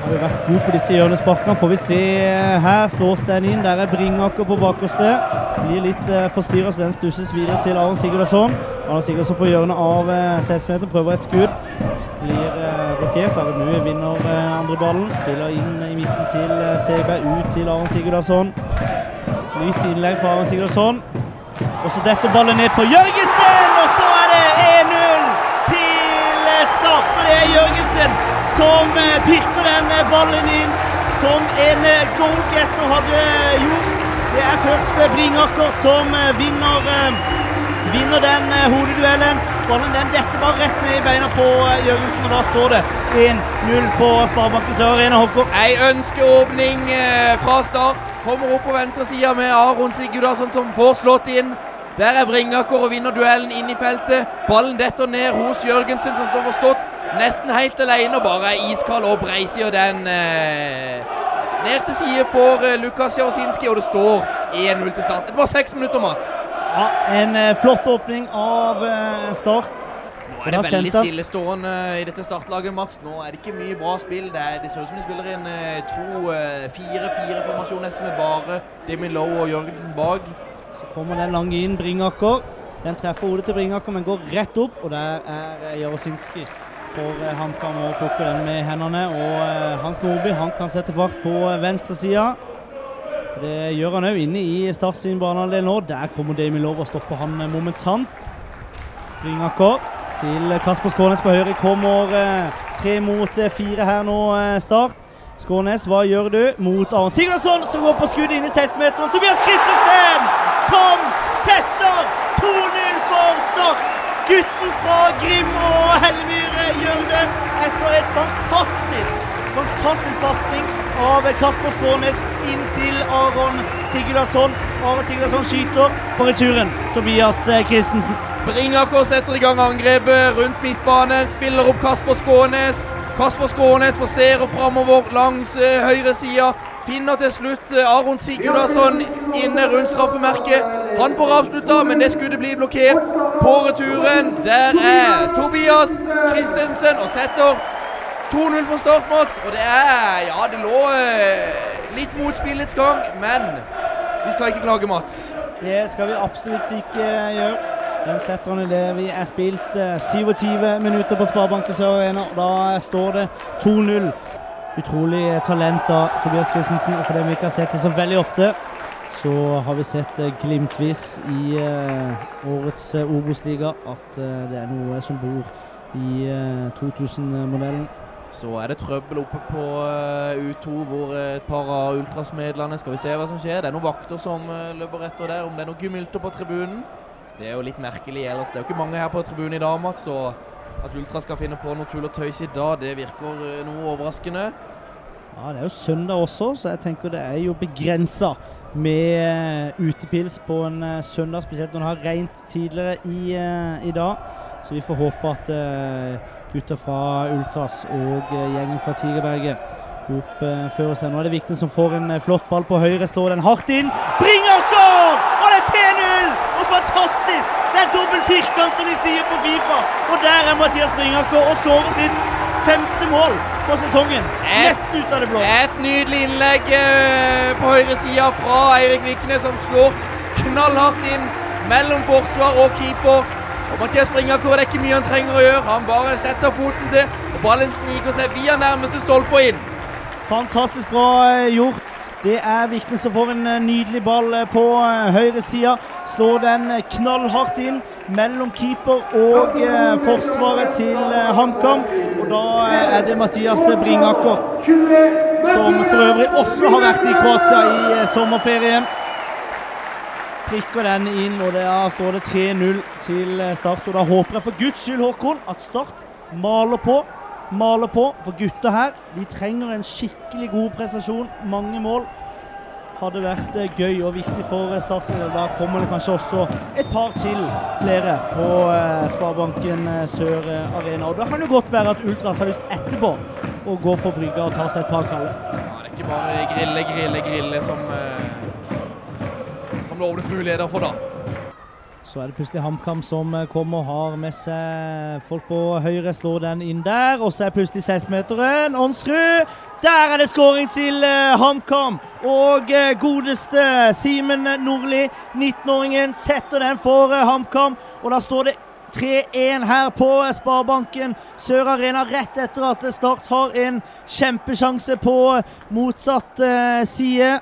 Har jo vært god på disse hjørnesparkene. Får vi se her. Slås den inn. Der er Bringaker på bakerste. Blir litt uh, forstyrra, så den stusses videre til Aron Sigurdasson. Aron Sigurdasson på hjørnet av uh, 16-meteren. Prøver et skudd. Blir uh, blokkert. Arenue vinner eh, andre ballen. Spiller inn i midten til uh, Seberg. Ut til Aron Sigurdasson. Nytt innlegg fra Aron Sigurdasson. Og så detter ballen ned på Jørgensen! Som pirker den ballen inn, som en goalgetter hadde gjort. Det er først Bringaker som vinner, vinner den hodeduellen. Ballen den detter bare rett ned i beina på Jørgensen, og da står det 1-0 på Sparebanken Sør Arena. Håkon. Ei ønskeåpning fra start. Kommer opp på venstresida med Aron Sigurdarsson som får slått inn. Der er Bringaker og vinner duellen inn i feltet. Ballen detter ned hos Jørgensen, som står forstått nesten helt alene og bare iskald og breiser den eh, ned til side for eh, Lukas Jarosinski, og det står 1-0 til start. Det var seks minutter, Mats. Ja, En eh, flott åpning av eh, Start. Nå er det veldig stillestående i dette startlaget, Mats. Nå er det ikke mye bra spill. Det, er, det ser ut som de spiller inn to 4-4-formasjon nesten med bare Demi Lowe og Jørgensen bak. Så kommer den lange inn, Bringaker. Den treffer hodet til Bringaker, men går rett opp. Og der er Jarosinski for HamKam og plukke den med hendene. Og Hans Nordby han kan sette fart på venstresida. Det gjør han òg inne i Start sin banehalvdel nå. Der kommer Damien Lover og stopper han momentant. Ringaker til Kasper Skånes på høyre. Kommer tre mot fire her nå, Start. Skånes, hva gjør du? Mot Aron Sigurdsson, som går på skudd inn i 16-meteren. Tobias Christensen, som setter 2-0 for Start. Gutten fra Grim og Hellemyr fantastisk fantastisk pasning av Kasper Skånes inn til Aron Sigurdarsson. Aron Sigurdarsson skyter på returen. Tobias Christensen. Bringaker setter i gang angrepet rundt midtbanen. Spiller opp Kasper Skånes. Kasper Skånes forserer framover langs uh, høyresida. Finner til slutt uh, Aron Sigurdarsson inne rundt straffemerket. Han får avslutta, men det skuddet blir blokkert på returen. Der er Tobias Christensen og setter 2-0 på start, Mats. Og det er Ja, det lå uh, litt motspillets gang, men vi skal ikke klage, Mats. Det skal vi absolutt ikke gjøre. Den setter han i det. Vi er spilt eh, 27 minutter på Sparebanken Sør Arena. Da står det 2-0. Utrolig talent av Tobias Christensen. Og for det vi ikke har sett det så veldig ofte, så har vi sett eh, glimtvis i eh, årets Obos-liga at det er noe som bor i 2000-modellen. Så er det trøbbel oppe på U2 hvor et par av ultrasmedlene Skal vi se hva som skjer. Det er noen vakter som løper etter der. Om det er noen gumilter på tribunen. Det er jo litt merkelig ellers. Det er jo ikke mange her på tribunen i dag, Mats. Så at Ultra skal finne på noe tull og tøys i dag, det virker noe overraskende. Ja, det er jo søndag også, så jeg tenker det er jo begrensa med utepils på en søndag. Spesielt når det har regnet tidligere i, i dag. Så vi får håpe at gutta fra Ultras og gjengen fra Tigerberget oppfører seg. Nå er det Vikten som får en flott ball på høyre, slår den hardt inn. Bringer skår! Og det er 3-0! Og fantastisk! Det er dobbel firkant, som de sier på Fifa. Og der er Mathias Bringaker og skårer sitt femte mål for sesongen. Et, Nesten ut av det blå. Et nydelig innlegg på høyresida fra Eirik Vikne, som slår knallhardt inn mellom forsvar og keeper. Og Mathias Bringaker, er ikke mye han trenger å gjøre. Han bare setter foten til, og ballen sniker seg via nærmeste stolpe og inn. Fantastisk bra gjort. Det er Vikne som får en nydelig ball på høyresida. Slår den knallhardt inn mellom keeper og forsvaret til HamKam. Og da er det Mathias Bringaker, som for øvrig også har vært i Kroatia i sommerferien. Prikker den inn, og da står det 3-0 til Start. Og da håper jeg for guds skyld, Håkon, at Start maler på maler på. For gutta her de trenger en skikkelig god prestasjon. Mange mål. Hadde vært gøy og viktig for Start. Da kommer det kanskje også et par til flere på Sparebanken Sør Arena. Og Da kan det godt være at Ultras har lyst etterpå å gå på brygga og ta seg et par kalde. Ja, det er ikke bare grille, grille, grille som, som det åpnes muligheter for, da. Så er det plutselig HamKam som eh, kommer og har med seg folk på høyre. Slår den inn der. Og så er plutselig 16-meteren. Ånsrud! Der er det skåring til uh, HamKam! Og uh, godeste Simen Nordli, 19-åringen, setter den for HamKam. Og da står det 3-1 her på Sparebanken Sør Arena rett etter at Start har en kjempesjanse på motsatt side.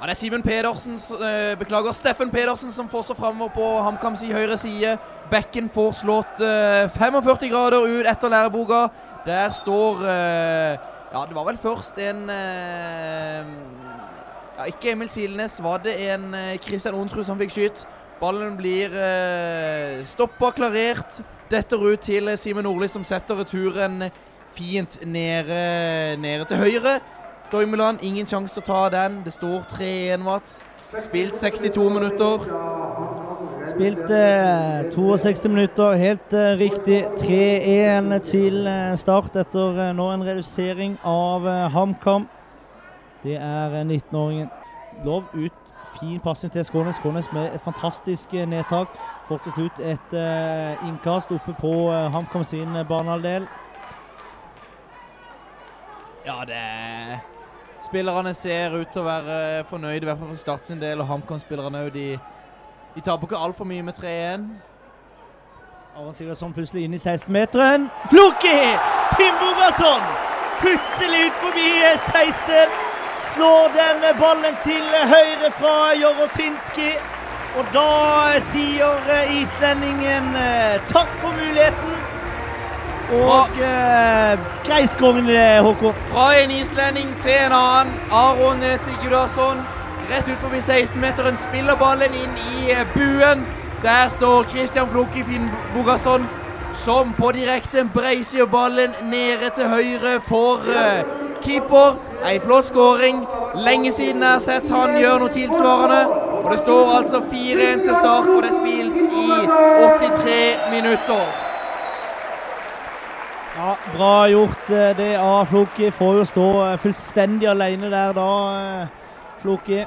Ja, Det er Simen Pedersen, eh, beklager, Steffen Pedersen som får seg framover på HamKams høyre side. Bekken får slått eh, 45 grader ut etter læreboka. Der står eh, Ja, det var vel først en ja, Ikke Emil Silnes, var det en Kristian Onsrud som fikk skyte. Ballen blir eh, stoppa, klarert. Detter ut til Simen Nordli, som setter returen fint nede, nede til høyre. Doimeland, ingen sjanse til å ta den. Det står 3-1, Mats. Spilt 62 minutter. Spilt eh, 62 minutter, helt eh, riktig. 3-1 til eh, start etter eh, nå en redusering av eh, HamKam. Det er 19-åringen. Eh, Lov ut. Fin pasning til Skånes. Skånes med et fantastisk nedtak. Får til slutt et innkast oppe på HamKam sin banehalvdel. Ja, det Spillerne ser ut til å være fornøyde, i hvert fall for Start sin del. Og HamKam-spillerne òg. De, de taper ikke altfor mye med 3-1. Aron Sigurdsson plutselig inn i 16-meteren. Floki! Finn Bogasson! Plutselig ut forbi 16. Slår den ballen til høyre fra Jorosinski. Og da sier islendingen eh, takk for muligheten. Og eh, grei Håkon. Fra en islending til en annen. Aron Sigurdarsson rett ut forbi 16-meteren. Spiller ballen inn i eh, buen. Der står Christian Flukkifin Bogasson som på direkte breiser ballen nede til høyre for uh, keeper. Ei flott skåring. Lenge siden jeg har sett han gjøre noe tilsvarende. Og det står altså 4-1 til start, og det er spilt i 83 minutter. Ja, Bra gjort eh, det av Floki. Får jo stå eh, fullstendig alene der da, eh, Floki.